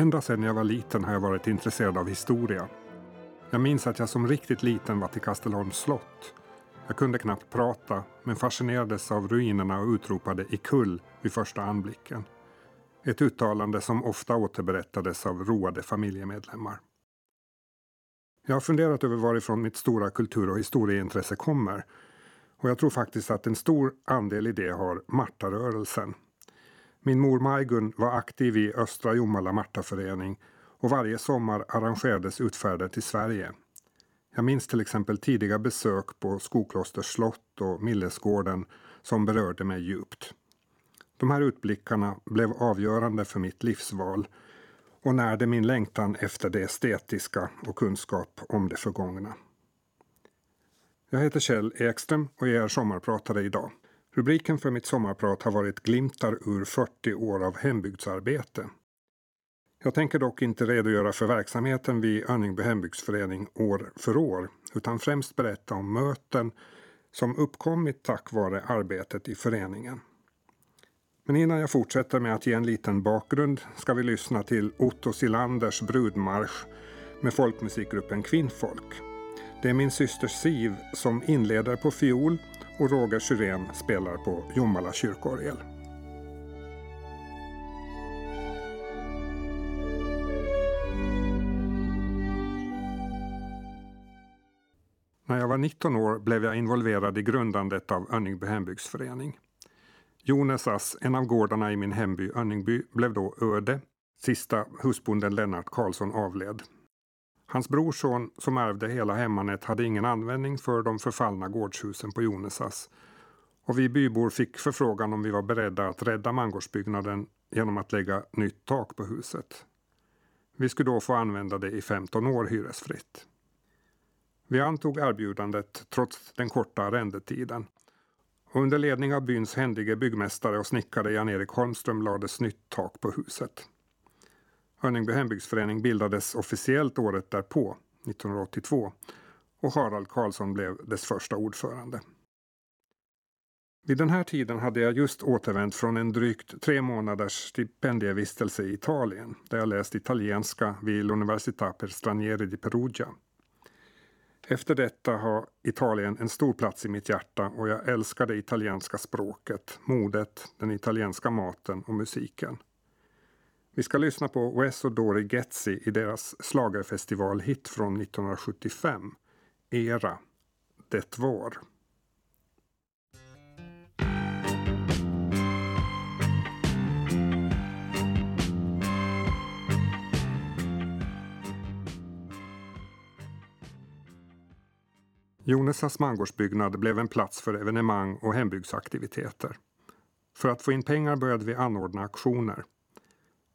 Ända sedan jag var liten har jag varit intresserad av historia. Jag minns att jag som riktigt liten var till Kastelholms slott. Jag kunde knappt prata men fascinerades av ruinerna och utropade ikull vid första anblicken. Ett uttalande som ofta återberättades av roade familjemedlemmar. Jag har funderat över varifrån mitt stora kultur och historieintresse kommer. Och jag tror faktiskt att en stor andel i det har Martarörelsen. Min mor Majgun var aktiv i Östra Jomala Martaförening och varje sommar arrangerades utfärder till Sverige. Jag minns till exempel tidiga besök på Skoklosters slott och Millesgården som berörde mig djupt. De här utblickarna blev avgörande för mitt livsval och närde min längtan efter det estetiska och kunskap om det förgångna. Jag heter Kjell Ekström och jag är sommarpratare idag. Rubriken för mitt sommarprat har varit Glimtar ur 40 år av hembygdsarbete. Jag tänker dock inte redogöra för verksamheten vid Örningby hembygdsförening år för år utan främst berätta om möten som uppkommit tack vare arbetet i föreningen. Men innan jag fortsätter med att ge en liten bakgrund ska vi lyssna till Otto Silanders brudmarsch med folkmusikgruppen Kvinnfolk. Det är min syster Siv som inleder på fiol och Roger Syrén spelar på Jomala kyrkorgel. När jag var 19 år blev jag involverad i grundandet av Önningby hembygdsförening. Jonesas, en av gårdarna i min hemby Önningby, blev då öde. Sista husbonden Lennart Karlsson avled. Hans brorson som ärvde hela hemmanet hade ingen användning för de förfallna gårdshusen på Jonesas. Och vi bybor fick förfrågan om vi var beredda att rädda mangårdsbyggnaden genom att lägga nytt tak på huset. Vi skulle då få använda det i 15 år hyresfritt. Vi antog erbjudandet trots den korta arrendetiden. Och under ledning av byns händige byggmästare och snickare Jan-Erik Holmström lades nytt tak på huset. Hörningby hembygdsförening bildades officiellt året därpå, 1982, och Harald Karlsson blev dess första ordförande. Vid den här tiden hade jag just återvänt från en drygt tre månaders stipendievistelse i Italien där jag läst italienska vid l'Università per Stranieri di Perugia. Efter detta har Italien en stor plats i mitt hjärta och jag älskar det italienska språket, modet, den italienska maten och musiken. Vi ska lyssna på Wes och Dori Getzi i deras slagerfestivalhit från 1975, Era, Det var. Jonesas mangårdsbyggnad blev en plats för evenemang och hembygdsaktiviteter. För att få in pengar började vi anordna aktioner.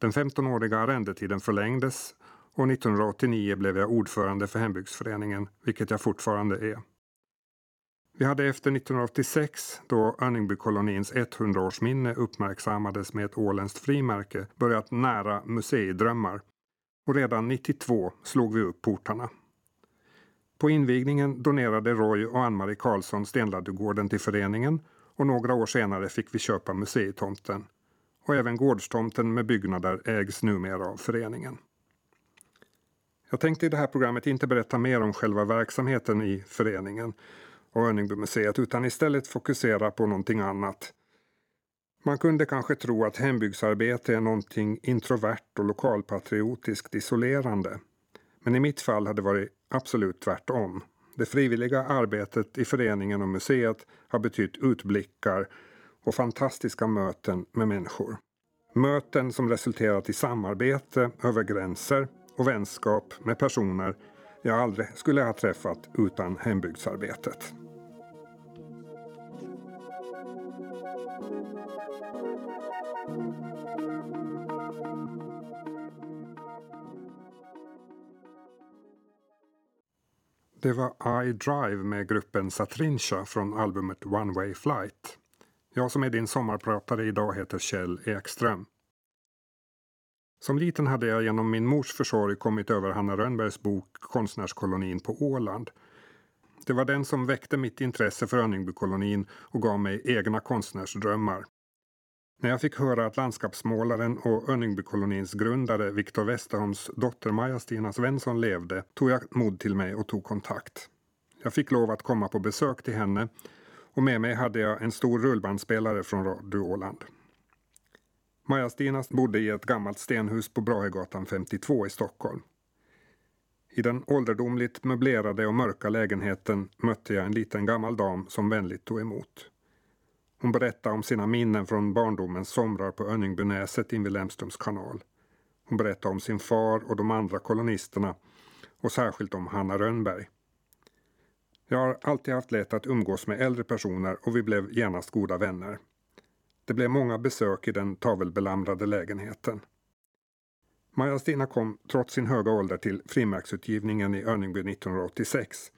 Den 15-åriga arrendetiden förlängdes och 1989 blev jag ordförande för hembygdsföreningen, vilket jag fortfarande är. Vi hade efter 1986, då Örningbykolonins 100-årsminne uppmärksammades med ett åländskt frimärke, börjat nära museidrömmar. Och redan 92 slog vi upp portarna. På invigningen donerade Roy och Ann-Marie Karlsson Stenladdugården till föreningen och några år senare fick vi köpa museitomten. Och även gårdstomten med byggnader ägs numera av föreningen. Jag tänkte i det här programmet inte berätta mer om själva verksamheten i föreningen och Örningbymuseet utan istället fokusera på någonting annat. Man kunde kanske tro att hembygdsarbete är någonting introvert och lokalpatriotiskt isolerande. Men i mitt fall hade det varit absolut tvärtom. Det frivilliga arbetet i föreningen och museet har betytt utblickar och fantastiska möten med människor. Möten som resulterat i samarbete över gränser och vänskap med personer jag aldrig skulle ha träffat utan hembygdsarbetet. Det var I Drive med gruppen Satrincha från albumet One Way Flight. Jag som är din sommarpratare idag heter Kjell Ekström. Som liten hade jag genom min mors försorg kommit över Hanna Rönnbergs bok Konstnärskolonin på Åland. Det var den som väckte mitt intresse för Önningbykolonin och gav mig egna konstnärsdrömmar. När jag fick höra att landskapsmålaren och Önningbykolonins grundare Viktor Westerholms dotter Maja-Stina Svensson levde tog jag mod till mig och tog kontakt. Jag fick lov att komma på besök till henne och med mig hade jag en stor rullbandspelare från Radio Åland. Maja-Stina bodde i ett gammalt stenhus på Brahegatan 52 i Stockholm. I den ålderdomligt möblerade och mörka lägenheten mötte jag en liten gammal dam som vänligt tog emot. Hon berättade om sina minnen från barndomens somrar på Önningbynäset invid Lemströms kanal. Hon berättade om sin far och de andra kolonisterna och särskilt om Hanna Rönnberg. Jag har alltid haft lätt att umgås med äldre personer och vi blev genast goda vänner. Det blev många besök i den tavelbelamrade lägenheten. Maja-Stina kom trots sin höga ålder till frimärksutgivningen i Örningby 1986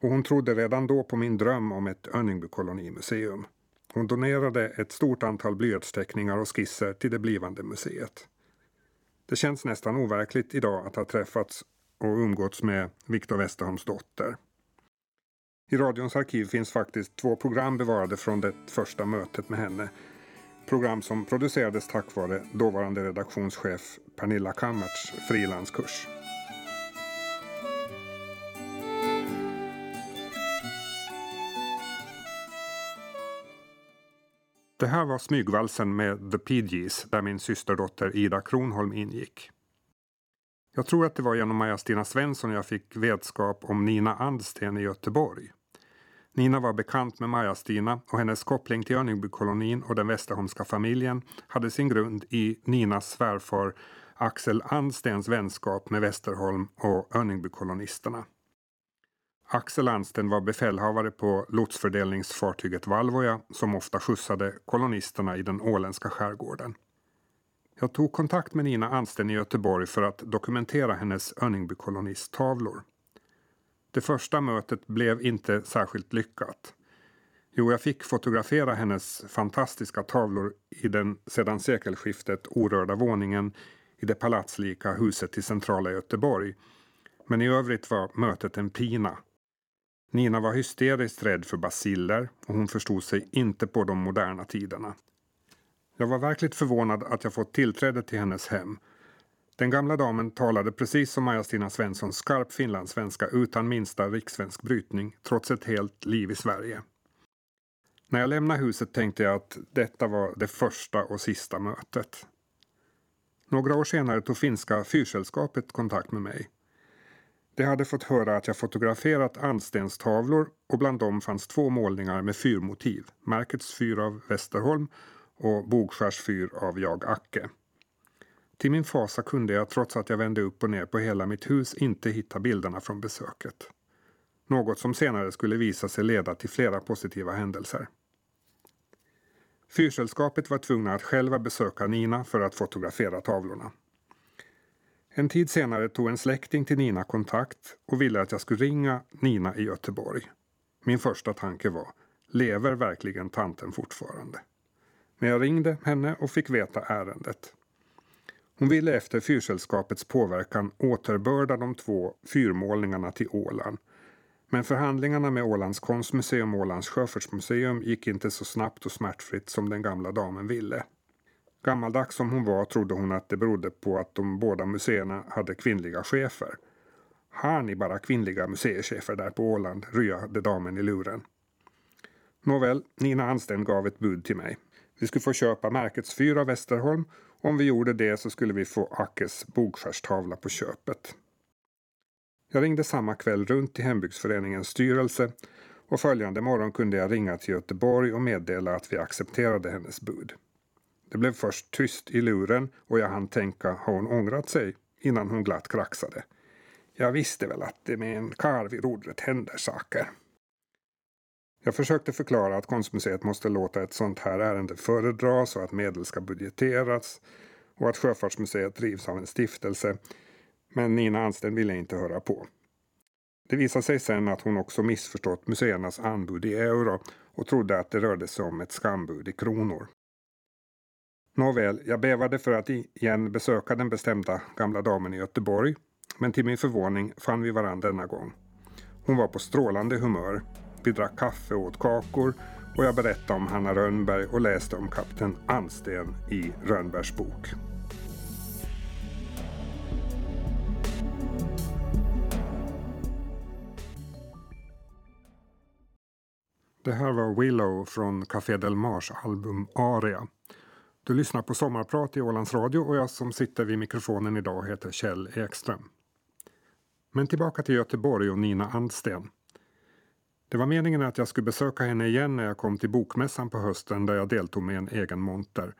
och hon trodde redan då på min dröm om ett Önningby kolonimuseum. Hon donerade ett stort antal blyertsteckningar och skisser till det blivande museet. Det känns nästan overkligt idag att ha träffats och umgåtts med Viktor Westerholms dotter. I radions arkiv finns faktiskt två program bevarade från det första mötet med henne. Program som producerades tack vare dåvarande redaktionschef Pernilla Kammerts frilanskurs. Det här var smygvalsen med The PGs där min systerdotter Ida Kronholm ingick. Jag tror att det var genom Maja-Stina Svensson jag fick vetskap om Nina Andsten i Göteborg. Nina var bekant med Maja-Stina och hennes koppling till Örningbykolonin och den Västerholmska familjen hade sin grund i Ninas svärfar Axel Andstens vänskap med Västerholm och Örningbykolonisterna. Axel Ansten var befälhavare på lotsfördelningsfartyget Valvoja som ofta skjutsade kolonisterna i den åländska skärgården. Jag tog kontakt med Nina Ansten i Göteborg för att dokumentera hennes Örningbykolonistavlor. Det första mötet blev inte särskilt lyckat. Jo, jag fick fotografera hennes fantastiska tavlor i den sedan sekelskiftet orörda våningen i det palatslika huset i centrala Göteborg. Men i övrigt var mötet en pina. Nina var hysteriskt rädd för basiller och hon förstod sig inte på de moderna tiderna. Jag var verkligt förvånad att jag fått tillträde till hennes hem. Den gamla damen talade precis som Maja-Stina Svensson skarp finlandssvenska utan minsta rikssvensk brytning trots ett helt liv i Sverige. När jag lämnade huset tänkte jag att detta var det första och sista mötet. Några år senare tog finska fyrsällskapet kontakt med mig. De hade fått höra att jag fotograferat andstenstavlor och bland dem fanns två målningar med fyrmotiv. Märkets fyr av Västerholm och Bogskärs fyr av Jag Acke. Till min fasa kunde jag trots att jag vände upp och ner på hela mitt hus inte hitta bilderna från besöket. Något som senare skulle visa sig leda till flera positiva händelser. Fyrsällskapet var tvungna att själva besöka Nina för att fotografera tavlorna. En tid senare tog en släkting till Nina kontakt och ville att jag skulle ringa Nina i Göteborg. Min första tanke var, lever verkligen tanten fortfarande? Men jag ringde henne och fick veta ärendet. Hon ville efter fyrsällskapets påverkan återbörda de två fyrmålningarna till Åland. Men förhandlingarna med Ålands konstmuseum och Ålands sjöfartsmuseum gick inte så snabbt och smärtfritt som den gamla damen ville. Gammaldags som hon var trodde hon att det berodde på att de båda museerna hade kvinnliga chefer. Har ni bara kvinnliga museichefer där på Åland? ryade damen i luren. Nåväl, Nina Ansten gav ett bud till mig. Vi skulle få köpa märkets fyr av Västerholm om vi gjorde det så skulle vi få Ackes bokskärstavla på köpet. Jag ringde samma kväll runt till hembygdsföreningens styrelse och följande morgon kunde jag ringa till Göteborg och meddela att vi accepterade hennes bud. Det blev först tyst i luren och jag hann tänka, har hon ångrat sig? Innan hon glatt kraxade. Jag visste väl att det med en karl vid rodret händer saker. Jag försökte förklara att konstmuseet måste låta ett sånt här ärende föredras och att medel ska budgeteras och att Sjöfartsmuseet drivs av en stiftelse. Men Nina Ansten ville inte höra på. Det visade sig sen att hon också missförstått museernas anbud i euro och trodde att det rörde sig om ett skambud i kronor. Nåväl, jag bävade för att igen besöka den bestämda gamla damen i Göteborg. Men till min förvåning fann vi varandra denna gång. Hon var på strålande humör vi drack kaffe och åt kakor och jag berättade om Hanna Rönnberg och läste om kapten Ansten i Rönnbergs bok. Det här var Willow från Café Del Mars album Aria. Du lyssnar på Sommarprat i Ålands Radio och jag som sitter vid mikrofonen idag heter Kjell Ekström. Men tillbaka till Göteborg och Nina Andsten. Det var meningen att jag skulle besöka henne igen när jag kom till Bokmässan på hösten där jag deltog med en egen monter.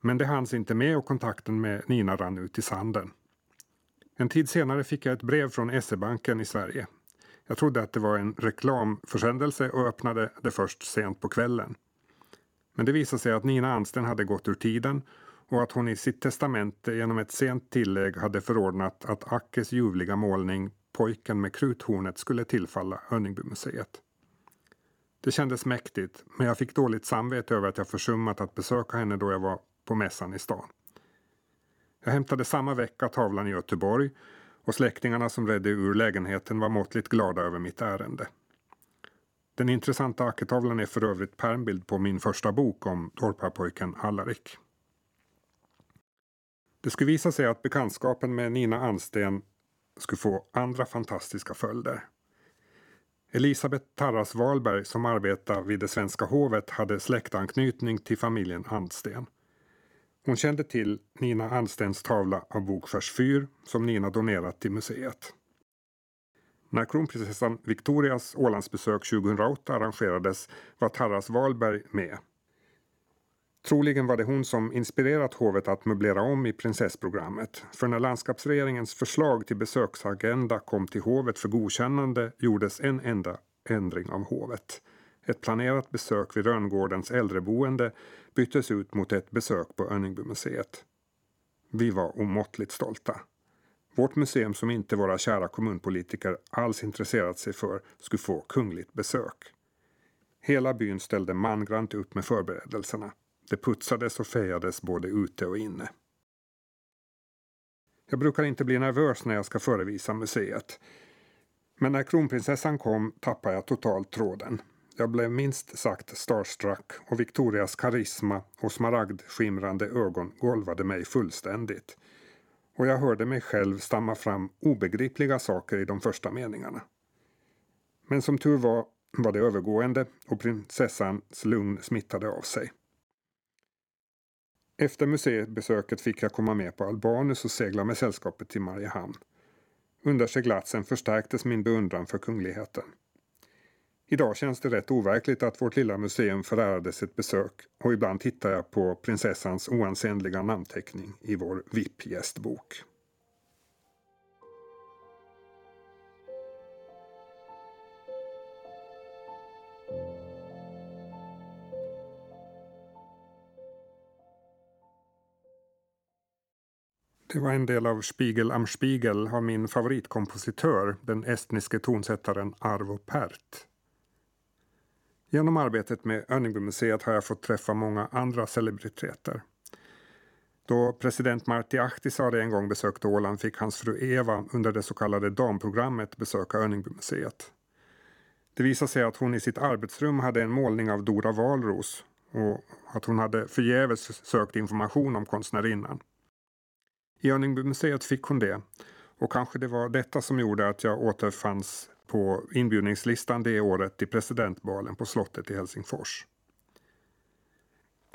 Men det hanns inte med och kontakten med Nina rann ut i sanden. En tid senare fick jag ett brev från SE-banken i Sverige. Jag trodde att det var en reklamförsändelse och öppnade det först sent på kvällen. Men det visade sig att Nina Ansten hade gått ur tiden och att hon i sitt testamente genom ett sent tillägg hade förordnat att Ackes ljuvliga målning Pojken med kruthornet skulle tillfalla Hönningbymuseet. Det kändes mäktigt, men jag fick dåligt samvete över att jag försummat att besöka henne då jag var på mässan i stan. Jag hämtade samma vecka tavlan i Göteborg och släktingarna som redde ur lägenheten var måttligt glada över mitt ärende. Den intressanta Acketavlan är för övrigt pärmbild på min första bok om torparpojken Allarik. Det skulle visa sig att bekantskapen med Nina Ansten skulle få andra fantastiska följder. Elisabeth Tarras Wahlberg som arbetar vid det svenska hovet hade släktanknytning till familjen Andsten. Hon kände till Nina Anstens tavla av Bogskärs fyr som Nina donerat till museet. När kronprinsessan Victorias Ålandsbesök 2008 arrangerades var Tarras Wahlberg med. Troligen var det hon som inspirerat hovet att möblera om i prinsessprogrammet. För när landskapsregeringens förslag till besöksagenda kom till hovet för godkännande gjordes en enda ändring av hovet. Ett planerat besök vid Rönngårdens äldreboende byttes ut mot ett besök på Önningbymuseet. Vi var omåttligt stolta. Vårt museum som inte våra kära kommunpolitiker alls intresserat sig för skulle få kungligt besök. Hela byn ställde mangrant upp med förberedelserna. Det putsades och fejades både ute och inne. Jag brukar inte bli nervös när jag ska förevisa museet. Men när kronprinsessan kom tappade jag totalt tråden. Jag blev minst sagt starstruck och Victorias karisma och smaragdskimrande ögon golvade mig fullständigt. Och jag hörde mig själv stamma fram obegripliga saker i de första meningarna. Men som tur var var det övergående och prinsessans lugn smittade av sig. Efter museibesöket fick jag komma med på Albanus och segla med sällskapet till Mariehamn. Under seglatsen förstärktes min beundran för kungligheten. Idag känns det rätt overkligt att vårt lilla museum förärades ett besök och ibland tittar jag på prinsessans oansenliga namnteckning i vår VIP-gästbok. Det var en del av Spiegel am Spiegel av min favoritkompositör, den estniske tonsättaren Arvo Pärt. Genom arbetet med Önningbymuseet har jag fått träffa många andra celebriteter. Då president Martti Ahtisaari en gång besökte Åland fick hans fru Eva under det så kallade damprogrammet besöka Önningbymuseet. Det visade sig att hon i sitt arbetsrum hade en målning av Dora Valros och att hon hade förgäves sökt information om konstnärinnan. I Örningbymuseet fick hon det och kanske det var detta som gjorde att jag återfanns på inbjudningslistan det året till presidentbalen på slottet i Helsingfors.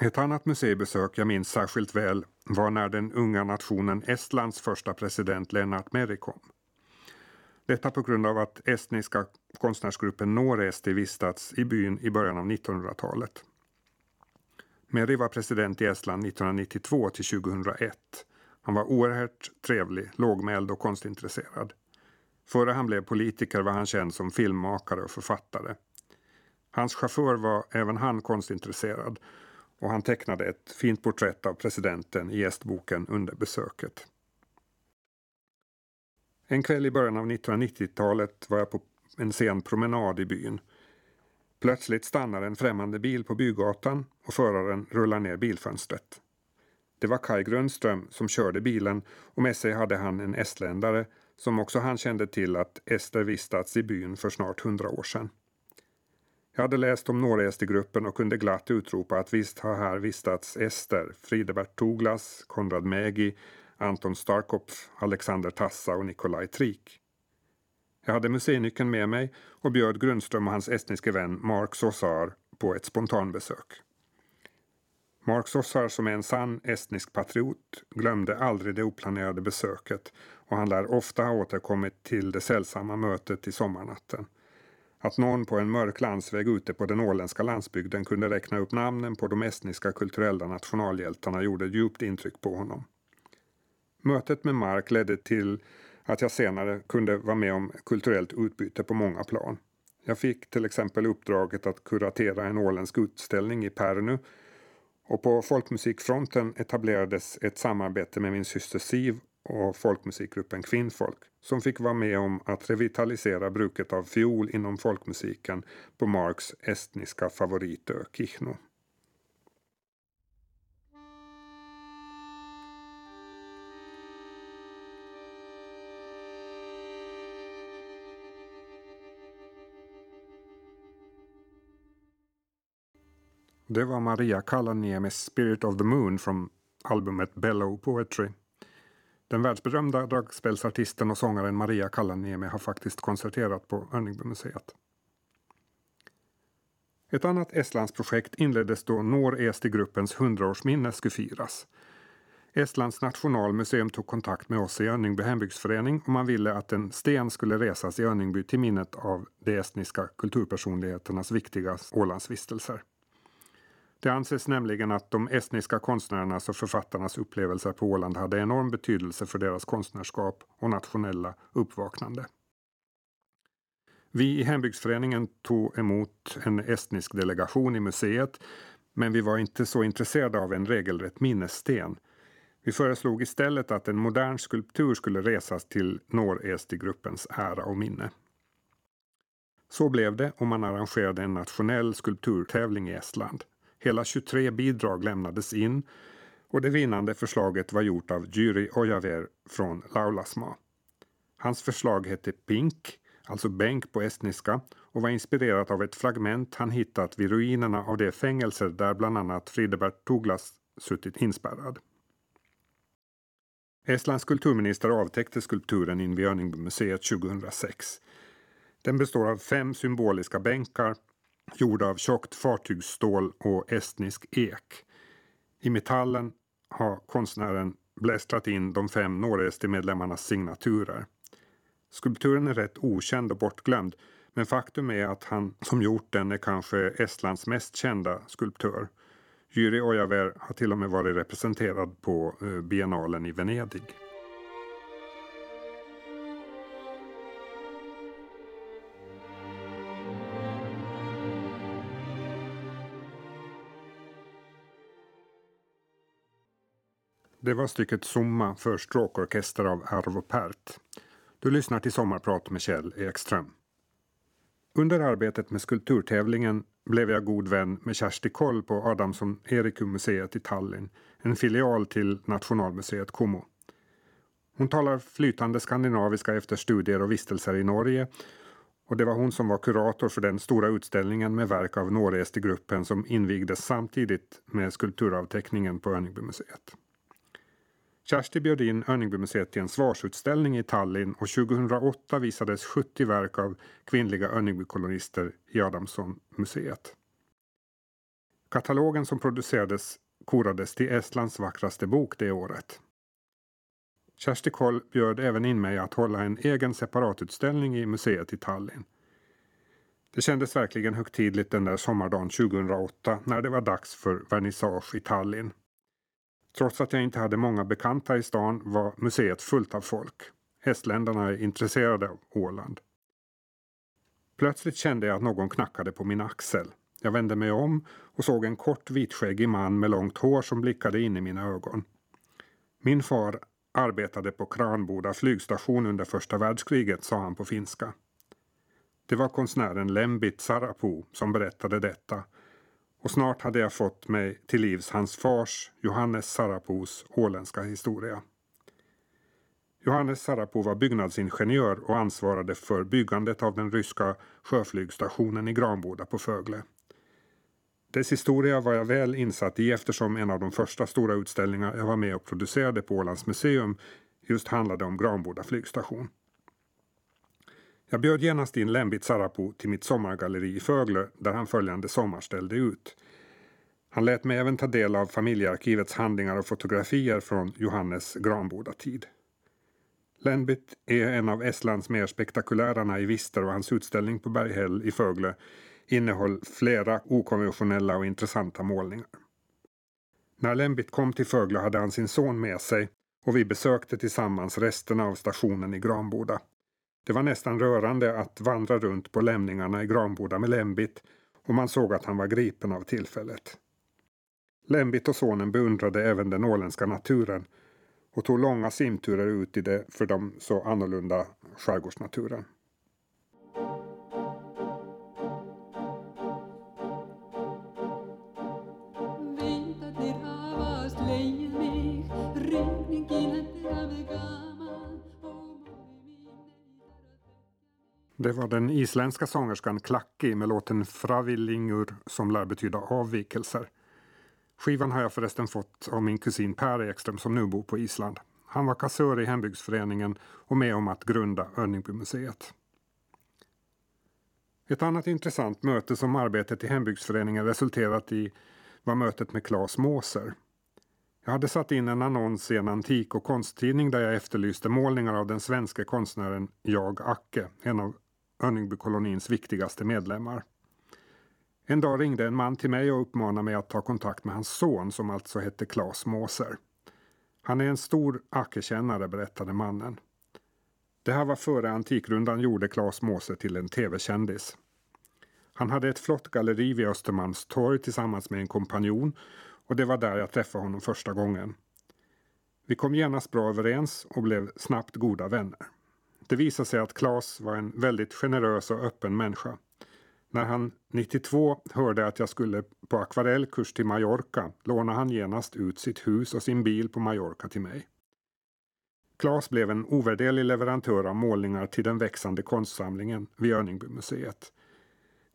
Ett annat museibesök jag minns särskilt väl var när den unga nationen Estlands första president Lennart Meri kom. Detta på grund av att estniska konstnärsgruppen Noresti vistats i byn i början av 1900-talet. Meri var president i Estland 1992 till 2001 han var oerhört trevlig, lågmäld och konstintresserad. Före han blev politiker var han känd som filmmakare och författare. Hans chaufför var även han konstintresserad och han tecknade ett fint porträtt av presidenten i gästboken under besöket. En kväll i början av 1990-talet var jag på en sen promenad i byn. Plötsligt stannar en främmande bil på bygatan och föraren rullar ner bilfönstret. Det var Kai Grönström som körde bilen och med sig hade han en estländare som också han kände till att Ester vistats i byn för snart hundra år sedan. Jag hade läst om norrestergruppen och kunde glatt utropa att visst har här vistats Ester, Fridebert Toglas, Konrad Mägi, Anton Starkopf, Alexander Tassa och Nikolaj Trik. Jag hade museinyckeln med mig och bjöd Grundström och hans estniske vän Mark Sossar på ett spontanbesök. Mark Sossar som är en sann estnisk patriot glömde aldrig det oplanerade besöket och han lär ofta ha återkommit till det sällsamma mötet i sommarnatten. Att någon på en mörk landsväg ute på den åländska landsbygden kunde räkna upp namnen på de estniska kulturella nationalhjältarna gjorde djupt intryck på honom. Mötet med Mark ledde till att jag senare kunde vara med om kulturellt utbyte på många plan. Jag fick till exempel uppdraget att kuratera en åländsk utställning i Pärnu och på folkmusikfronten etablerades ett samarbete med min syster Siv och folkmusikgruppen Kvinnfolk som fick vara med om att revitalisera bruket av fiol inom folkmusiken på Marks estniska favoritö Kihnu. Det var Maria Kalaniemis Spirit of the Moon från albumet Bellow Poetry. Den världsberömda dragspelsartisten och sångaren Maria Kallaniemi har faktiskt konserterat på Örningbymuseet. Ett annat Estlandsprojekt inleddes då Nor-Esti-gruppens 100-årsminne skulle firas. Estlands nationalmuseum tog kontakt med oss i Örningby hembygdsförening och man ville att en sten skulle resas i Örningby till minnet av de estniska kulturpersonligheternas viktiga Ålandsvistelser. Det anses nämligen att de estniska konstnärernas och författarnas upplevelser på Åland hade enorm betydelse för deras konstnärskap och nationella uppvaknande. Vi i hembygdsföreningen tog emot en estnisk delegation i museet men vi var inte så intresserade av en regelrätt minnessten. Vi föreslog istället att en modern skulptur skulle resas till Norresti-gruppens ära och minne. Så blev det och man arrangerade en nationell skulpturtävling i Estland. Hela 23 bidrag lämnades in och det vinnande förslaget var gjort av Jyri Ojaver från Laulasma. Hans förslag hette Pink, alltså bänk på estniska och var inspirerat av ett fragment han hittat vid ruinerna av det fängelser där bland annat Fridebert Tuglas suttit inspärrad. Estlands kulturminister avtäckte skulpturen invid Örningbymuseet 2006. Den består av fem symboliska bänkar gjorda av tjockt fartygsstål och estnisk ek. I metallen har konstnären blästrat in de fem Norresti-medlemmarnas signaturer. Skulpturen är rätt okänd och bortglömd men faktum är att han som gjort den är kanske Estlands mest kända skulptör. Jyri Ojaver har till och med varit representerad på eh, biennalen i Venedig. Det var stycket Summa för stråkorkester av Arvo Pärt. Du lyssnar till Sommarprat med Kjell Ekström. Under arbetet med skulpturtävlingen blev jag god vän med Kersti Koll på Adamsson Erikum-museet i Tallinn, en filial till Nationalmuseet Como. Hon talar flytande skandinaviska efter studier och vistelser i Norge och det var hon som var kurator för den stora utställningen med verk av Norresti-gruppen som invigdes samtidigt med skulpturavteckningen på Örningbymuseet. Kersti bjöd in Önningbymuseet till en svarsutställning i Tallinn och 2008 visades 70 verk av kvinnliga Önningbykolonister i Adamsson-museet. Katalogen som producerades korades till Estlands vackraste bok det året. Kersti Koll bjöd även in mig att hålla en egen separatutställning i museet i Tallinn. Det kändes verkligen högtidligt den där sommardagen 2008 när det var dags för vernissage i Tallinn. Trots att jag inte hade många bekanta i stan var museet fullt av folk. Hästländarna är intresserade av Åland. Plötsligt kände jag att någon knackade på min axel. Jag vände mig om och såg en kort vitskäggig man med långt hår som blickade in i mina ögon. Min far arbetade på Kranboda flygstation under första världskriget, sa han på finska. Det var konstnären Lembit Sarapu som berättade detta och snart hade jag fått mig till livs hans fars, Johannes Sarapos, åländska historia. Johannes Sarapo var byggnadsingenjör och ansvarade för byggandet av den ryska sjöflygstationen i Granboda på Fögle. Dess historia var jag väl insatt i eftersom en av de första stora utställningar jag var med och producerade på Ålands museum just handlade om Granboda flygstation. Jag bjöd genast in Lembit Sarapu till mitt sommargalleri i Fögle där han följande sommar ställde ut. Han lät mig även ta del av familjearkivets handlingar och fotografier från Johannes Granboda-tid. Lembit är en av Estlands mer spektakulära naivister och hans utställning på Berghäll i Fögle innehöll flera okonventionella och intressanta målningar. När Lembit kom till Fögle hade han sin son med sig och vi besökte tillsammans resterna av stationen i Granboda. Det var nästan rörande att vandra runt på lämningarna i Granboda med Lembit och man såg att han var gripen av tillfället. Lembit och sonen beundrade även den åländska naturen och tog långa simturer ut i det för dem så annorlunda skärgårdsnaturen. Det var den isländska sångerskan Klacki med låten Fravillingur som lär betyda avvikelser. Skivan har jag förresten fått av min kusin Per Ekström som nu bor på Island. Han var kassör i hembygdsföreningen och med om att grunda Örningbymuseet. Ett annat intressant möte som arbetet i hembygdsföreningen resulterat i var mötet med Claes Måser. Jag hade satt in en annons i en antik och konsttidning där jag efterlyste målningar av den svenska konstnären Jag Acke, en av Örningbykolonins viktigaste medlemmar. En dag ringde en man till mig och uppmanade mig att ta kontakt med hans son som alltså hette Claes Måser. Han är en stor Ackerkännare, berättade mannen. Det här var före Antikrundan gjorde Claes Måser till en tv-kändis. Han hade ett flott galleri vid Östermalmstorg tillsammans med en kompanjon och det var där jag träffade honom första gången. Vi kom genast bra överens och blev snabbt goda vänner. Det visade sig att Claes var en väldigt generös och öppen människa. När han 92 hörde att jag skulle på akvarellkurs till Mallorca lånade han genast ut sitt hus och sin bil på Mallorca till mig. Claes blev en ovärderlig leverantör av målningar till den växande konstsamlingen vid Örningbymuseet.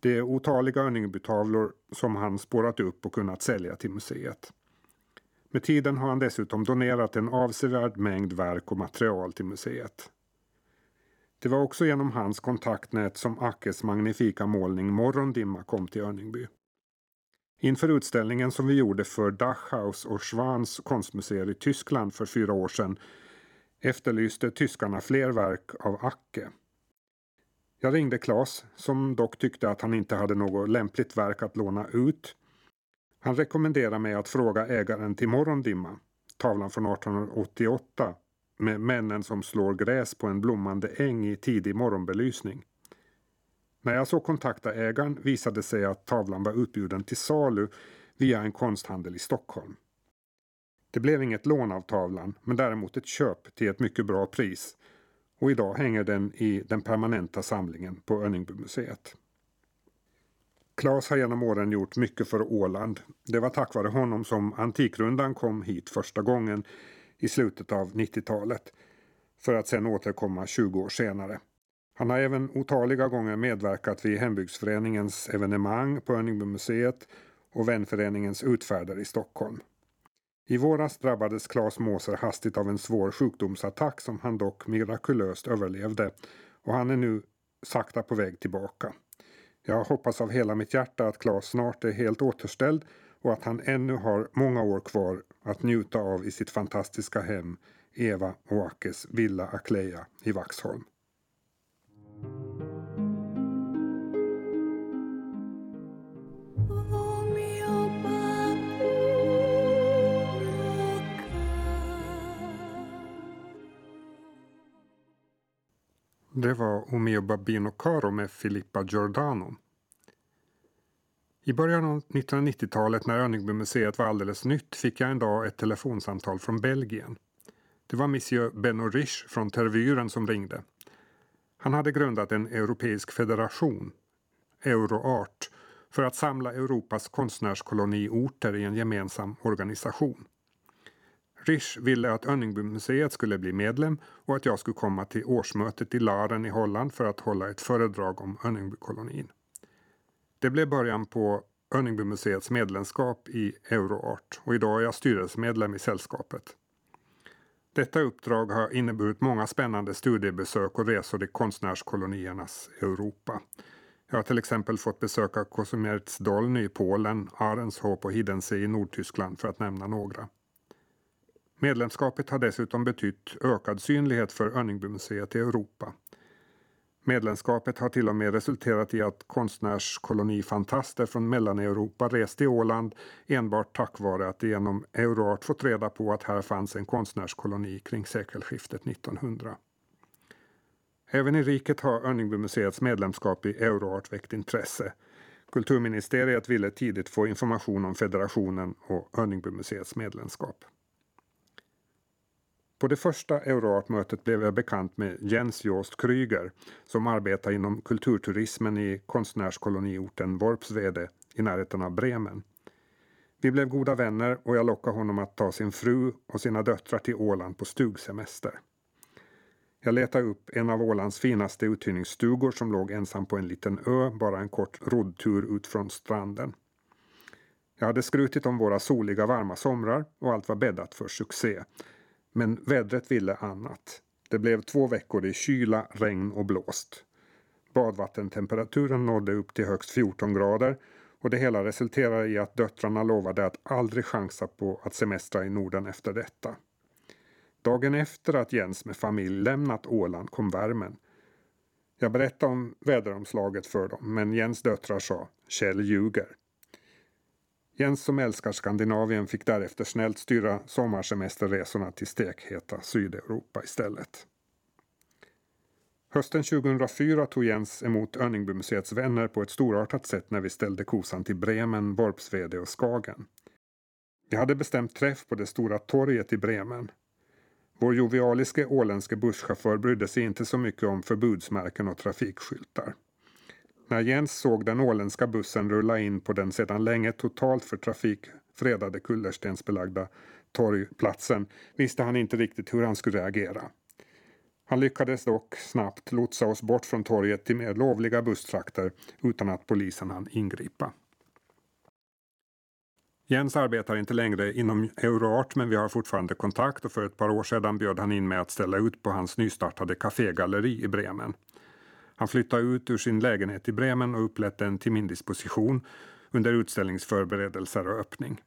Det är otaliga Örningbytavlor som han spårat upp och kunnat sälja till museet. Med tiden har han dessutom donerat en avsevärd mängd verk och material till museet. Det var också genom hans kontaktnät som Ackes magnifika målning Morgondimma kom till Örningby. Inför utställningen som vi gjorde för Dachhaus och Schwans konstmuseer i Tyskland för fyra år sedan efterlyste tyskarna fler verk av Acke. Jag ringde Klas, som dock tyckte att han inte hade något lämpligt verk att låna ut. Han rekommenderade mig att fråga ägaren till Morgondimma, tavlan från 1888, med männen som slår gräs på en blommande äng i tidig morgonbelysning. När jag så kontaktade ägaren visade sig att tavlan var utbjuden till salu via en konsthandel i Stockholm. Det blev inget lån av tavlan men däremot ett köp till ett mycket bra pris och idag hänger den i den permanenta samlingen på Örningbymuseet. Claes har genom åren gjort mycket för Åland. Det var tack vare honom som Antikrundan kom hit första gången i slutet av 90-talet för att sedan återkomma 20 år senare. Han har även otaliga gånger medverkat vid Hembygdsföreningens evenemang på Örningbymuseet och Vänföreningens utfärder i Stockholm. I våras drabbades Claes Måser hastigt av en svår sjukdomsattack som han dock mirakulöst överlevde och han är nu sakta på väg tillbaka. Jag hoppas av hela mitt hjärta att Claes snart är helt återställd och att han ännu har många år kvar att njuta av i sitt fantastiska hem Eva och Akes villa Akleja i Vaxholm. Det var Omeo Babino Caro med Filippa Giordano. I början av 1990-talet när Önningbymuseet var alldeles nytt fick jag en dag ett telefonsamtal från Belgien. Det var monsieur Benno Rich från Tervuren som ringde. Han hade grundat en europeisk federation, Euroart, för att samla Europas konstnärskoloniorter i en gemensam organisation. Risch ville att Önningbymuseet skulle bli medlem och att jag skulle komma till årsmötet i Laren i Holland för att hålla ett föredrag om Önningbykolonin. Det blev början på Önningbymuseets medlemskap i Euroart och idag är jag styrelsemedlem i sällskapet. Detta uppdrag har inneburit många spännande studiebesök och resor i konstnärskoloniernas Europa. Jag har till exempel fått besöka Kosumierz-Dolny i Polen, Arenshop och Hiddensee i Nordtyskland för att nämna några. Medlemskapet har dessutom betytt ökad synlighet för Önningbymuseet i Europa. Medlemskapet har till och med resulterat i att konstnärskolonifantaster från Mellaneuropa rest till Åland enbart tack vare att de genom Euroart fått reda på att här fanns en konstnärskoloni kring sekelskiftet 1900. Även i riket har Önningbymuseets medlemskap i Euroart väckt intresse. Kulturministeriet ville tidigt få information om federationen och Önningbymuseets medlemskap. På det första Euroart-mötet blev jag bekant med Jens Joost Kryger som arbetar inom kulturturismen i konstnärskoloniorten Worpswede i närheten av Bremen. Vi blev goda vänner och jag lockade honom att ta sin fru och sina döttrar till Åland på stugsemester. Jag letade upp en av Ålands finaste uthyrningsstugor som låg ensam på en liten ö bara en kort roddtur ut från stranden. Jag hade skrutit om våra soliga varma somrar och allt var bäddat för succé. Men vädret ville annat. Det blev två veckor i kyla, regn och blåst. Badvattentemperaturen nådde upp till högst 14 grader och det hela resulterade i att döttrarna lovade att aldrig chansa på att semestra i Norden efter detta. Dagen efter att Jens med familj lämnat Åland kom värmen. Jag berättade om väderomslaget för dem men Jens döttrar sa Kjell ljuger. Jens som älskar Skandinavien fick därefter snällt styra sommarsemesterresorna till stekheta Sydeuropa istället. Hösten 2004 tog Jens emot Önningbymuseets vänner på ett storartat sätt när vi ställde kosan till Bremen, Borpsvede och Skagen. Vi hade bestämt träff på det stora torget i Bremen. Vår jovialiske åländske busschaufför brydde sig inte så mycket om förbudsmärken och trafikskyltar. När Jens såg den åländska bussen rulla in på den sedan länge totalt för trafik fredade kullerstensbelagda torgplatsen visste han inte riktigt hur han skulle reagera. Han lyckades dock snabbt lotsa oss bort från torget till mer lovliga busstrakter utan att polisen hann ingripa. Jens arbetar inte längre inom Euroart men vi har fortfarande kontakt och för ett par år sedan bjöd han in mig att ställa ut på hans nystartade kafégalleri i Bremen. Han flyttade ut ur sin lägenhet i Bremen och upplät den till min disposition under utställningsförberedelser och öppning.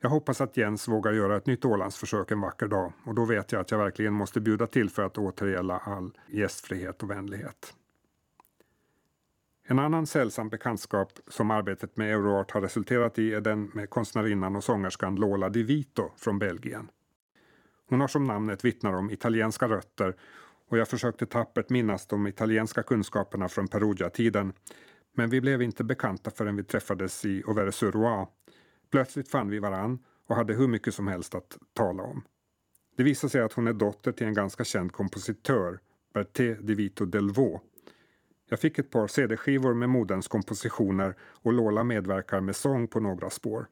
Jag hoppas att Jens vågar göra ett nytt Ålandsförsök en vacker dag och då vet jag att jag verkligen måste bjuda till för att återgälla all gästfrihet och vänlighet. En annan sällsam bekantskap som arbetet med Euroart har resulterat i är den med konstnärinnan och sångerskan Lola Di Vito från Belgien. Hon har som namnet vittnar om italienska rötter och jag försökte tappert minnas de italienska kunskaperna från Perugia-tiden. Men vi blev inte bekanta förrän vi träffades i Auvers-sur-Oise. Plötsligt fann vi varann och hade hur mycket som helst att tala om. Det visade sig att hon är dotter till en ganska känd kompositör, Berthe Di Vito Delvaux. Jag fick ett par CD-skivor med moderns kompositioner och Lola medverkar med sång på några spår.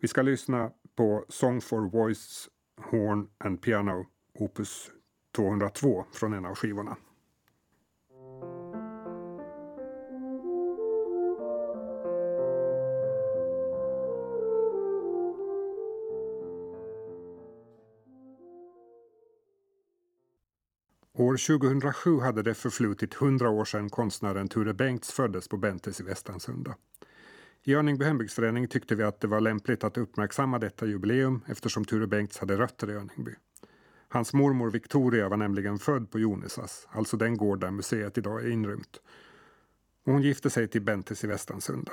Vi ska lyssna på Song for Voice, Horn and Piano, opus 202 från en av skivorna. År 2007 hade det förflutit hundra år sedan konstnären Ture Bengts föddes på Bentes i Västansunda. I Örningby hembygdsförening tyckte vi att det var lämpligt att uppmärksamma detta jubileum eftersom Ture Bengts hade rötter i Örningby. Hans mormor Victoria var nämligen född på Jonisas, alltså den gård där museet idag är inrymt. Och hon gifte sig till Bentes i Västansunda.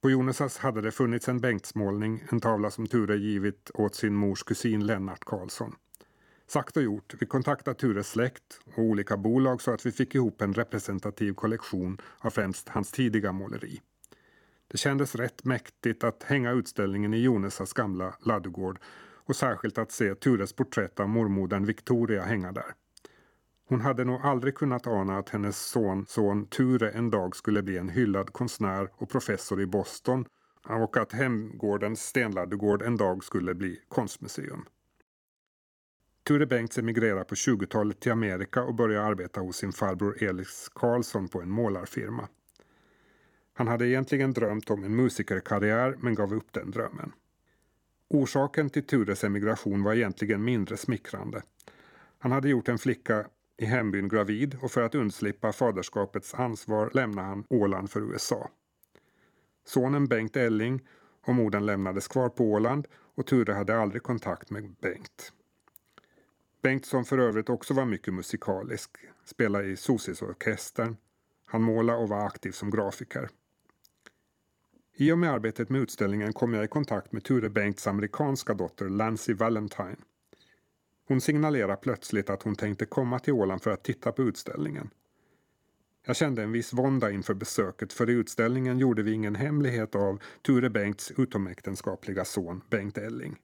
På Jonisas hade det funnits en Bengtsmålning, en tavla som Ture givit åt sin mors kusin Lennart Karlsson. Sagt och gjort, vi kontaktade Tures släkt och olika bolag så att vi fick ihop en representativ kollektion av främst hans tidiga måleri. Det kändes rätt mäktigt att hänga utställningen i Jonesas gamla ladugård och särskilt att se Tures porträtt av mormodern Victoria hänga där. Hon hade nog aldrig kunnat ana att hennes son, son Ture en dag skulle bli en hyllad konstnär och professor i Boston och att hemgårdens Stenladugård en dag skulle bli konstmuseum. Ture Bengts emigrerar på 20-talet till Amerika och börjar arbeta hos sin farbror Elis Karlsson på en målarfirma. Han hade egentligen drömt om en musikerkarriär men gav upp den drömmen. Orsaken till Tures emigration var egentligen mindre smickrande. Han hade gjort en flicka i hembyn gravid och för att undslippa faderskapets ansvar lämnade han Åland för USA. Sonen Bengt Elling och modern lämnades kvar på Åland och Ture hade aldrig kontakt med Bengt. Bengt som för övrigt också var mycket musikalisk, spelade i Sosis-orkestern. Han målade och var aktiv som grafiker. I och med arbetet med utställningen kom jag i kontakt med Ture Bengts amerikanska dotter Lancy Valentine. Hon signalerade plötsligt att hon tänkte komma till Åland för att titta på utställningen. Jag kände en viss vånda inför besöket för i utställningen gjorde vi ingen hemlighet av Ture Bengts utomäktenskapliga son Bengt Elling.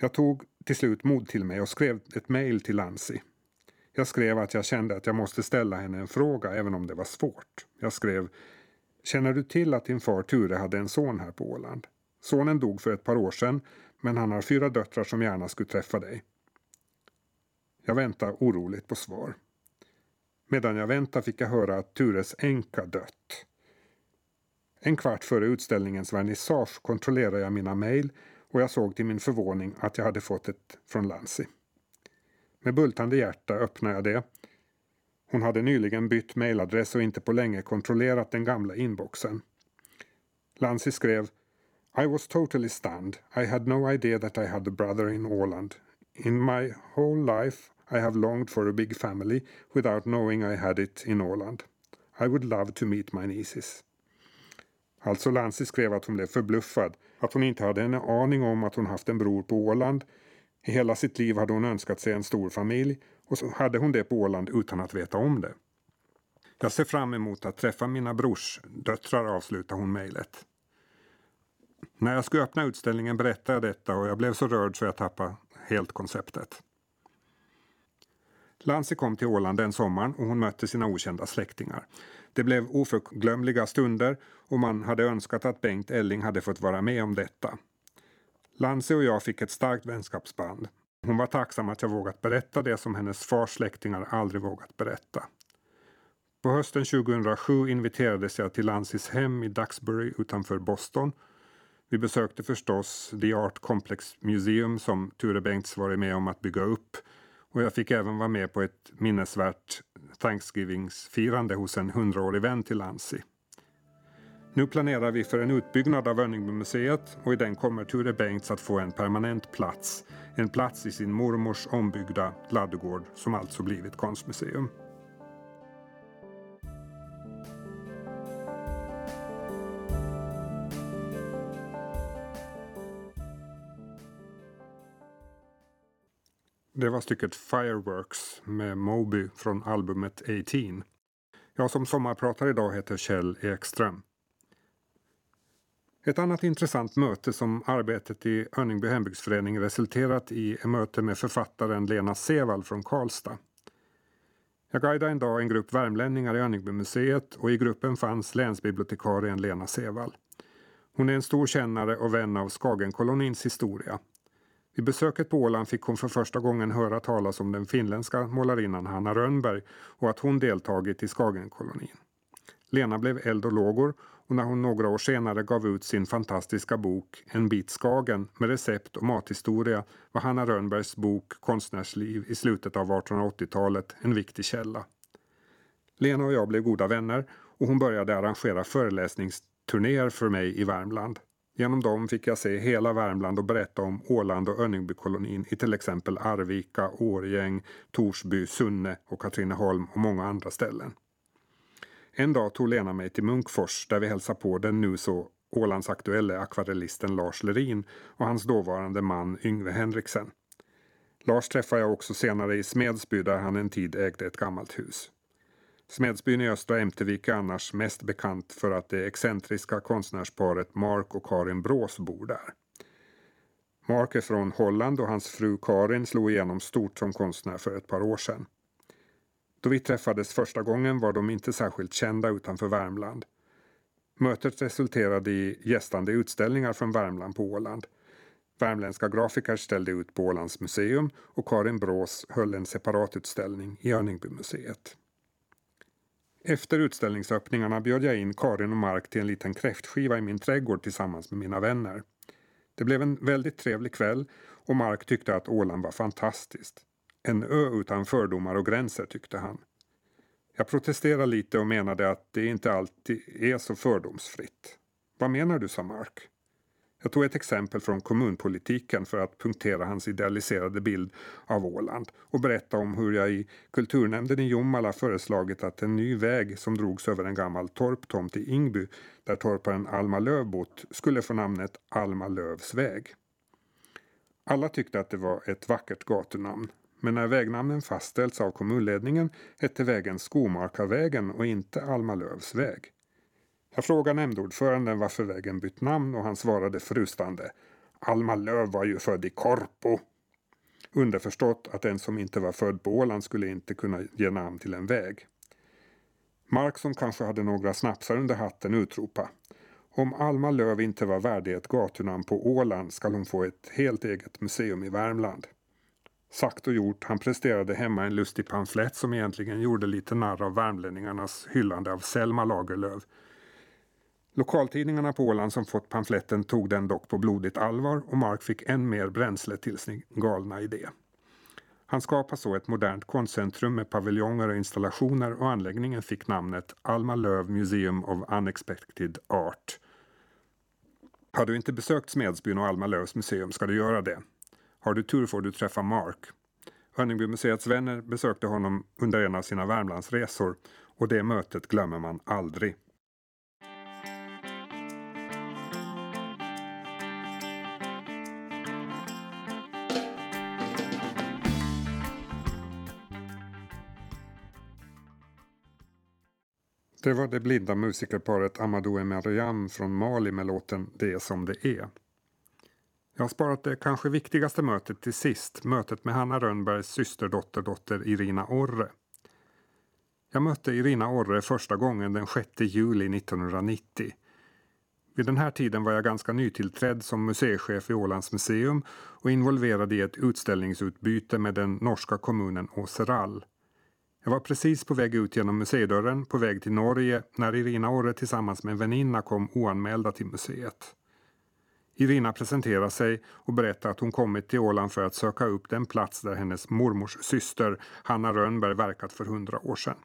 Jag tog till slut mod till mig och skrev ett mejl till Lancy. Jag skrev att jag kände att jag måste ställa henne en fråga även om det var svårt. Jag skrev Känner du till att din far Ture hade en son här på Åland? Sonen dog för ett par år sedan men han har fyra döttrar som gärna skulle träffa dig. Jag väntar oroligt på svar. Medan jag väntar fick jag höra att Tures änka dött. En kvart före utställningens vernissage kontrollerade jag mina mejl och jag såg till min förvåning att jag hade fått ett från Lansi. Med bultande hjärta öppnade jag det. Hon hade nyligen bytt mejladress och inte på länge kontrollerat den gamla inboxen. Lancy skrev I was totally stunned. I had no idea that I had a brother in Åland. In my whole life I have longed for a big family without knowing I had it in Åland. I would love to meet my nieces. Alltså Lancy skrev att hon blev förbluffad, att hon inte hade en aning om att hon haft en bror på Åland. I hela sitt liv hade hon önskat sig en stor familj och så hade hon det på Åland utan att veta om det. Jag ser fram emot att träffa mina brors döttrar avslutar hon mejlet. När jag skulle öppna utställningen berättade jag detta och jag blev så rörd så jag tappade helt konceptet. Lansi kom till Åland den sommaren och hon mötte sina okända släktingar. Det blev oförglömliga stunder och man hade önskat att Bengt Elling hade fått vara med om detta. Lansi och jag fick ett starkt vänskapsband. Hon var tacksam att jag vågat berätta det som hennes fars släktingar aldrig vågat berätta. På hösten 2007 inviterades jag till Lansis hem i Duxbury utanför Boston. Vi besökte förstås The Art Complex Museum som Ture Bengts varit med om att bygga upp och jag fick även vara med på ett minnesvärt Thanksgivingsfirande hos en hundraårig vän till Lancy. Nu planerar vi för en utbyggnad av Önningbymuseet och i den kommer Ture Bengts att få en permanent plats. En plats i sin mormors ombyggda ladugård som alltså blivit konstmuseum. Det var stycket Fireworks med Moby från albumet 18. Jag som sommarpratar idag heter Kjell Ekström. Ett annat intressant möte som arbetet i Örningby hembygdsförening resulterat i är möte med författaren Lena Sevall från Karlstad. Jag guidade en dag en grupp värmlänningar i Örningbymuseet och i gruppen fanns länsbibliotekarien Lena Sevall. Hon är en stor kännare och vän av Skagenkolonins historia. Vid besöket på Åland fick hon för första gången höra talas om den finländska målarinnan Hanna Rönnberg och att hon deltagit i Skagenkolonin. Lena blev eld och lågor och när hon några år senare gav ut sin fantastiska bok En bit Skagen med recept och mathistoria var Hanna Rönnbergs bok Konstnärsliv i slutet av 1880-talet en viktig källa. Lena och jag blev goda vänner och hon började arrangera föreläsningsturnéer för mig i Värmland. Genom dem fick jag se hela Värmland och berätta om Åland och Önningby-kolonin i till exempel Arvika, Årgäng, Torsby, Sunne och Katrineholm och många andra ställen. En dag tog Lena mig till Munkfors där vi hälsade på den nu så Ålandsaktuelle akvarellisten Lars Lerin och hans dåvarande man Yngve Henriksen. Lars träffade jag också senare i Smedsby där han en tid ägde ett gammalt hus. Smedsbyn i östra Ämtervik är annars mest bekant för att det excentriska konstnärsparet Mark och Karin Brås bor där. Mark är från Holland och hans fru Karin slog igenom stort som konstnär för ett par år sedan. Då vi träffades första gången var de inte särskilt kända utanför Värmland. Mötet resulterade i gästande utställningar från Värmland på Åland. Värmländska grafiker ställde ut på Ålands museum och Karin Brås höll en separatutställning i Örningbymuseet. Efter utställningsöppningarna bjöd jag in Karin och Mark till en liten kräftskiva i min trädgård tillsammans med mina vänner. Det blev en väldigt trevlig kväll och Mark tyckte att Åland var fantastiskt. En ö utan fördomar och gränser tyckte han. Jag protesterade lite och menade att det inte alltid är så fördomsfritt. Vad menar du, sa Mark. Jag tog ett exempel från kommunpolitiken för att punktera hans idealiserade bild av Åland och berätta om hur jag i kulturnämnden i Jomala föreslagit att en ny väg som drogs över en gammal torptomt i Ingby där torparen Alma Löv bott skulle få namnet Alma Lövs väg. Alla tyckte att det var ett vackert gatunamn men när vägnamnen fastställts av kommunledningen hette vägen Skomakarvägen och inte Alma Lövs väg. Jag frågade nämndordföranden varför vägen bytt namn och han svarade frustande Alma Löv var ju född i Korpo. Underförstått att den som inte var född på Åland skulle inte kunna ge namn till en väg. Mark som kanske hade några snapsar under hatten utropa. Om Alma Löv inte var värdig ett gatunamn på Åland skall hon få ett helt eget museum i Värmland. Sagt och gjort, han presterade hemma en lustig pamflett som egentligen gjorde lite narr av värmlänningarnas hyllande av Selma Lagerlöf Lokaltidningarna på Åland som fått pamfletten tog den dock på blodigt allvar och Mark fick än mer bränsle till sin galna idé. Han skapade så ett modernt konstcentrum med paviljonger och installationer och anläggningen fick namnet Alma Löv Museum of Unexpected Art. Har du inte besökt Smedsbyn och Alma Lövs museum ska du göra det. Har du tur får du träffa Mark. Örningbymuseets vänner besökte honom under en av sina Värmlandsresor och det mötet glömmer man aldrig. Det var det blinda musikerparet Amadou och Mariam från Mali med låten Det är som det är. Jag har sparat det kanske viktigaste mötet till sist, mötet med Hanna Rönnbergs systerdotterdotter Irina Orre. Jag mötte Irina Orre första gången den 6 juli 1990. Vid den här tiden var jag ganska nytillträdd som museichef i Ålands museum och involverad i ett utställningsutbyte med den norska kommunen Åserall. Jag var precis på väg ut genom museidörren på väg till Norge när Irina Orre tillsammans med en väninna kom oanmälda till museet. Irina presenterar sig och berättar att hon kommit till Åland för att söka upp den plats där hennes mormors syster Hanna Rönnberg verkat för hundra år sedan.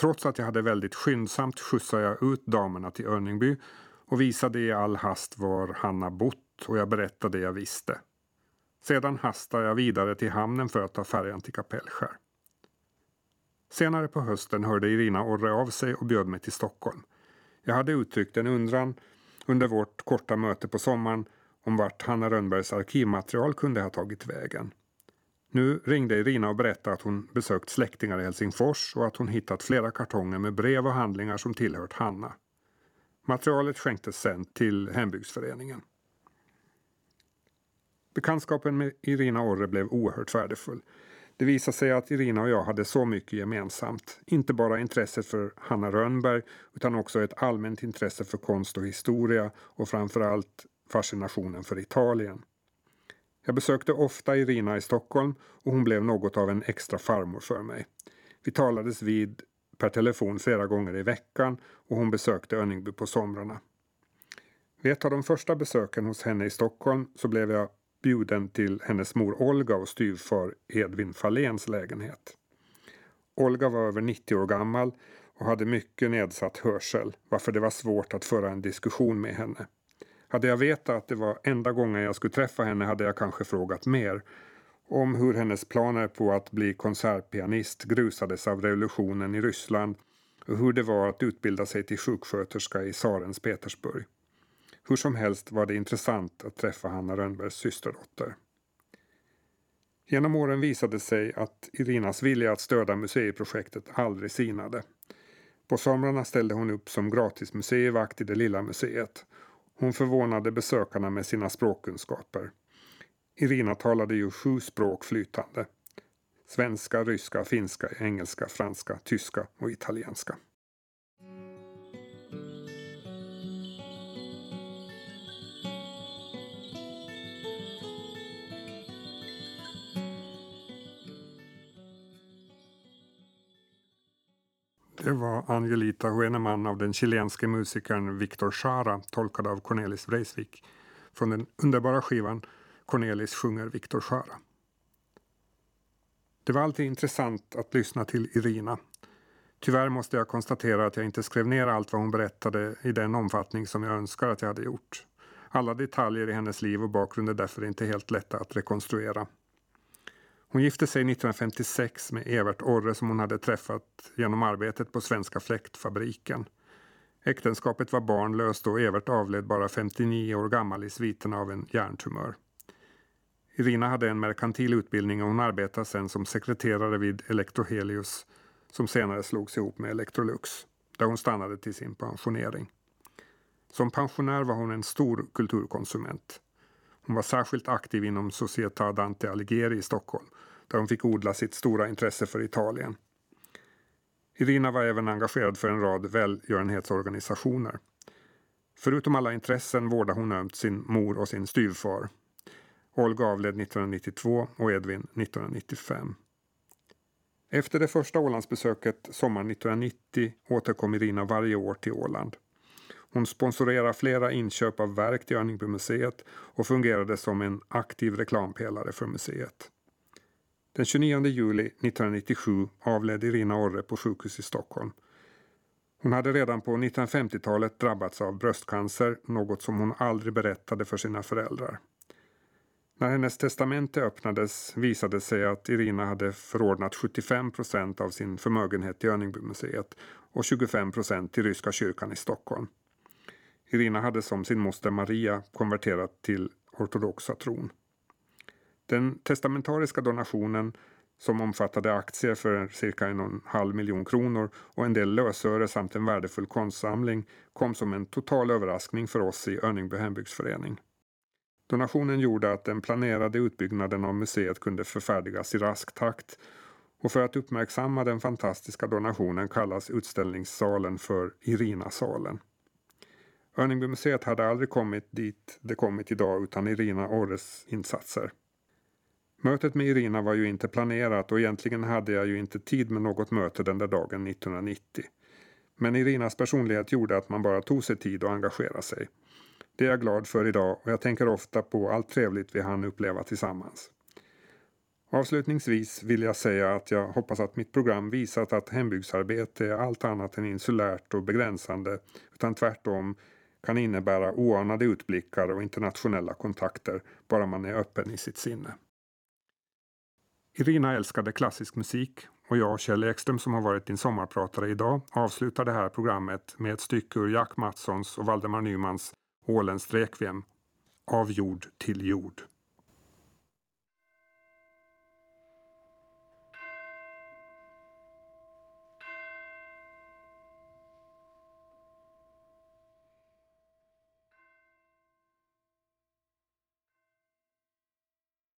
Trots att jag hade väldigt skyndsamt skjutsade jag ut damerna till Örningby och visade i all hast var Hanna bott och jag berättade det jag visste. Sedan hastade jag vidare till hamnen för att ta färjan till Kapellskär. Senare på hösten hörde Irina Orre av sig och bjöd mig till Stockholm. Jag hade uttryckt en undran under vårt korta möte på sommaren om vart Hanna Rönnbergs arkivmaterial kunde ha tagit vägen. Nu ringde Irina och berättade att hon besökt släktingar i Helsingfors och att hon hittat flera kartonger med brev och handlingar som tillhört Hanna. Materialet skänktes sen till hembygdsföreningen. Bekantskapen med Irina Orre blev oerhört värdefull. Det visade sig att Irina och jag hade så mycket gemensamt. Inte bara intresset för Hanna Rönnberg utan också ett allmänt intresse för konst och historia och framförallt fascinationen för Italien. Jag besökte ofta Irina i Stockholm och hon blev något av en extra farmor för mig. Vi talades vid per telefon flera gånger i veckan och hon besökte Önningby på somrarna. Vid ett av de första besöken hos henne i Stockholm så blev jag bjuden till hennes mor Olga och styvfar Edvin Falléns lägenhet. Olga var över 90 år gammal och hade mycket nedsatt hörsel varför det var svårt att föra en diskussion med henne. Hade jag vetat att det var enda gången jag skulle träffa henne hade jag kanske frågat mer om hur hennes planer på att bli konsertpianist grusades av revolutionen i Ryssland och hur det var att utbilda sig till sjuksköterska i Sarens Petersburg. Hur som helst var det intressant att träffa Hanna Rönnbergs systerdotter. Genom åren visade sig att Irinas vilja att stödja museiprojektet aldrig sinade. På somrarna ställde hon upp som gratismuseivakt i det lilla museet. Hon förvånade besökarna med sina språkkunskaper. Irina talade ju sju språk flytande. Svenska, ryska, finska, engelska, franska, tyska och italienska. Det var Angelita Hueneman av den chilenske musikern Victor Jara tolkad av Cornelis Vreeswijk från den underbara skivan Cornelis sjunger Victor Jara. Det var alltid intressant att lyssna till Irina. Tyvärr måste jag konstatera att jag inte skrev ner allt vad hon berättade i den omfattning som jag önskar att jag hade gjort. Alla detaljer i hennes liv och bakgrund är därför inte helt lätta att rekonstruera. Hon gifte sig 1956 med Evert Orre som hon hade träffat genom arbetet på Svenska fläktfabriken. Äktenskapet var barnlöst och Evert avled bara 59 år gammal i sviten av en hjärntumör. Irina hade en merkantil utbildning och hon arbetade sedan som sekreterare vid Electrohelius som senare slogs ihop med Electrolux, där hon stannade till sin pensionering. Som pensionär var hon en stor kulturkonsument. Hon var särskilt aktiv inom Società Dante Alighieri i Stockholm, där hon fick odla sitt stora intresse för Italien. Irina var även engagerad för en rad välgörenhetsorganisationer. Förutom alla intressen vårdade hon ömt sin mor och sin styvfar. Olga avled 1992 och Edvin 1995. Efter det första Ålandsbesöket sommaren 1990 återkom Irina varje år till Åland. Hon sponsorerar flera inköp av verk till Örningbymuseet och fungerade som en aktiv reklampelare för museet. Den 29 juli 1997 avled Irina Orre på sjukhus i Stockholm. Hon hade redan på 1950-talet drabbats av bröstcancer, något som hon aldrig berättade för sina föräldrar. När hennes testamente öppnades visade det sig att Irina hade förordnat 75 procent av sin förmögenhet till Örningbymuseet och 25 procent till Ryska kyrkan i Stockholm. Irina hade som sin moster Maria konverterat till ortodoxa tron. Den testamentariska donationen som omfattade aktier för cirka en och en halv miljon kronor och en del lösöre samt en värdefull konstsamling kom som en total överraskning för oss i Örningby hembygdsförening. Donationen gjorde att den planerade utbyggnaden av museet kunde förfärdigas i rask takt och för att uppmärksamma den fantastiska donationen kallas utställningssalen för Irinasalen. Örningbymuseet hade aldrig kommit dit det kommit idag utan Irina Orres insatser. Mötet med Irina var ju inte planerat och egentligen hade jag ju inte tid med något möte den där dagen 1990. Men Irinas personlighet gjorde att man bara tog sig tid att engagera sig. Det är jag glad för idag och jag tänker ofta på allt trevligt vi hann uppleva tillsammans. Avslutningsvis vill jag säga att jag hoppas att mitt program visat att hembygdsarbete är allt annat än insulärt och begränsande utan tvärtom kan innebära oanade utblickar och internationella kontakter bara man är öppen i sitt sinne. Irina älskade klassisk musik och jag, Kjell Ekström, som har varit din sommarpratare idag, avslutar det här programmet med ett stycke ur Jack Mattssons och Valdemar Nymans Ålens Requiem, Av jord till jord.